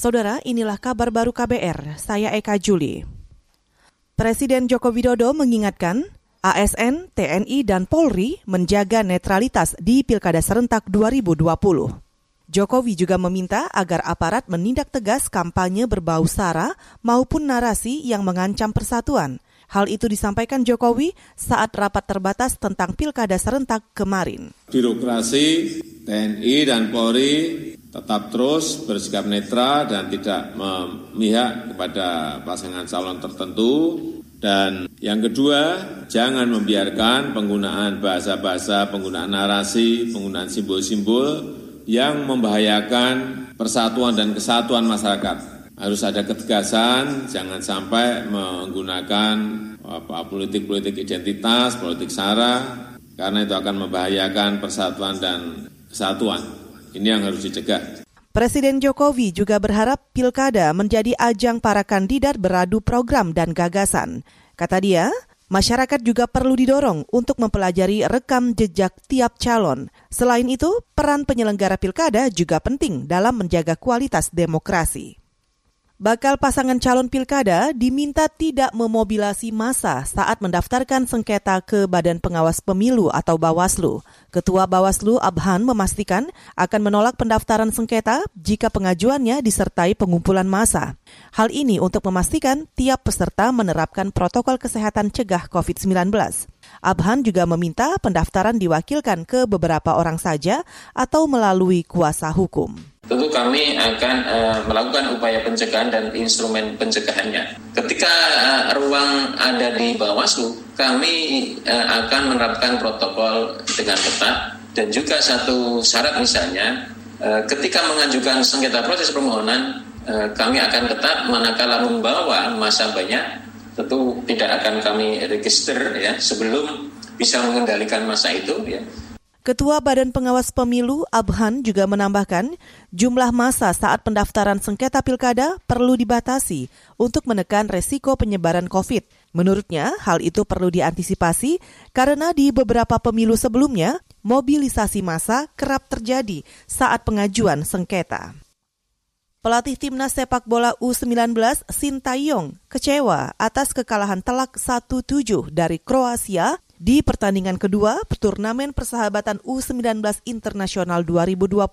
Saudara, inilah kabar baru KBR. Saya Eka Juli. Presiden Joko Widodo mengingatkan ASN, TNI, dan Polri menjaga netralitas di Pilkada Serentak 2020. Jokowi juga meminta agar aparat menindak tegas kampanye berbau sara maupun narasi yang mengancam persatuan. Hal itu disampaikan Jokowi saat rapat terbatas tentang Pilkada Serentak kemarin. Birokrasi TNI dan Polri tetap terus bersikap netral dan tidak memihak kepada pasangan calon tertentu. Dan yang kedua, jangan membiarkan penggunaan bahasa-bahasa, penggunaan narasi, penggunaan simbol-simbol yang membahayakan persatuan dan kesatuan masyarakat. Harus ada ketegasan, jangan sampai menggunakan politik-politik identitas, politik sara, karena itu akan membahayakan persatuan dan kesatuan. Ini yang harus dicegah. Presiden Jokowi juga berharap pilkada menjadi ajang para kandidat beradu program dan gagasan. Kata dia, masyarakat juga perlu didorong untuk mempelajari rekam jejak tiap calon. Selain itu, peran penyelenggara pilkada juga penting dalam menjaga kualitas demokrasi. Bakal pasangan calon pilkada diminta tidak memobilasi massa saat mendaftarkan sengketa ke Badan Pengawas Pemilu atau Bawaslu. Ketua Bawaslu Abhan memastikan akan menolak pendaftaran sengketa jika pengajuannya disertai pengumpulan massa. Hal ini untuk memastikan tiap peserta menerapkan protokol kesehatan cegah COVID-19. Abhan juga meminta pendaftaran diwakilkan ke beberapa orang saja atau melalui kuasa hukum kami akan uh, melakukan upaya pencegahan dan instrumen pencegahannya. Ketika uh, ruang ada di Bawaslu, kami uh, akan menerapkan protokol dengan ketat. Dan juga satu syarat misalnya uh, ketika mengajukan sengketa proses permohonan uh, kami akan ketat manakala membawa masa banyak. Tentu tidak akan kami register ya sebelum bisa mengendalikan masa itu ya Ketua Badan Pengawas Pemilu Abhan juga menambahkan jumlah masa saat pendaftaran sengketa pilkada perlu dibatasi untuk menekan resiko penyebaran COVID. Menurutnya, hal itu perlu diantisipasi karena di beberapa pemilu sebelumnya, mobilisasi massa kerap terjadi saat pengajuan sengketa. Pelatih timnas sepak bola U19 Sintayong kecewa atas kekalahan telak 1-7 dari Kroasia di pertandingan kedua turnamen persahabatan U19 Internasional 2020.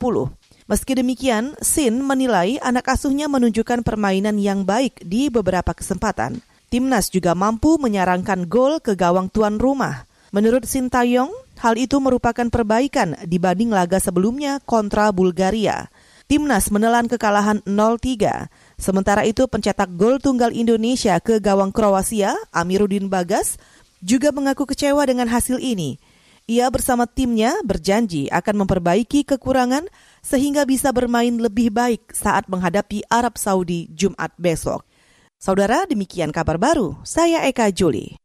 Meski demikian, Sin menilai anak asuhnya menunjukkan permainan yang baik di beberapa kesempatan. Timnas juga mampu menyarankan gol ke gawang tuan rumah. Menurut Sin Tayong, hal itu merupakan perbaikan dibanding laga sebelumnya kontra Bulgaria. Timnas menelan kekalahan 0-3. Sementara itu pencetak gol tunggal Indonesia ke gawang Kroasia, Amiruddin Bagas, juga mengaku kecewa dengan hasil ini. Ia bersama timnya berjanji akan memperbaiki kekurangan sehingga bisa bermain lebih baik saat menghadapi Arab Saudi Jumat besok. Saudara, demikian kabar baru. Saya Eka Juli.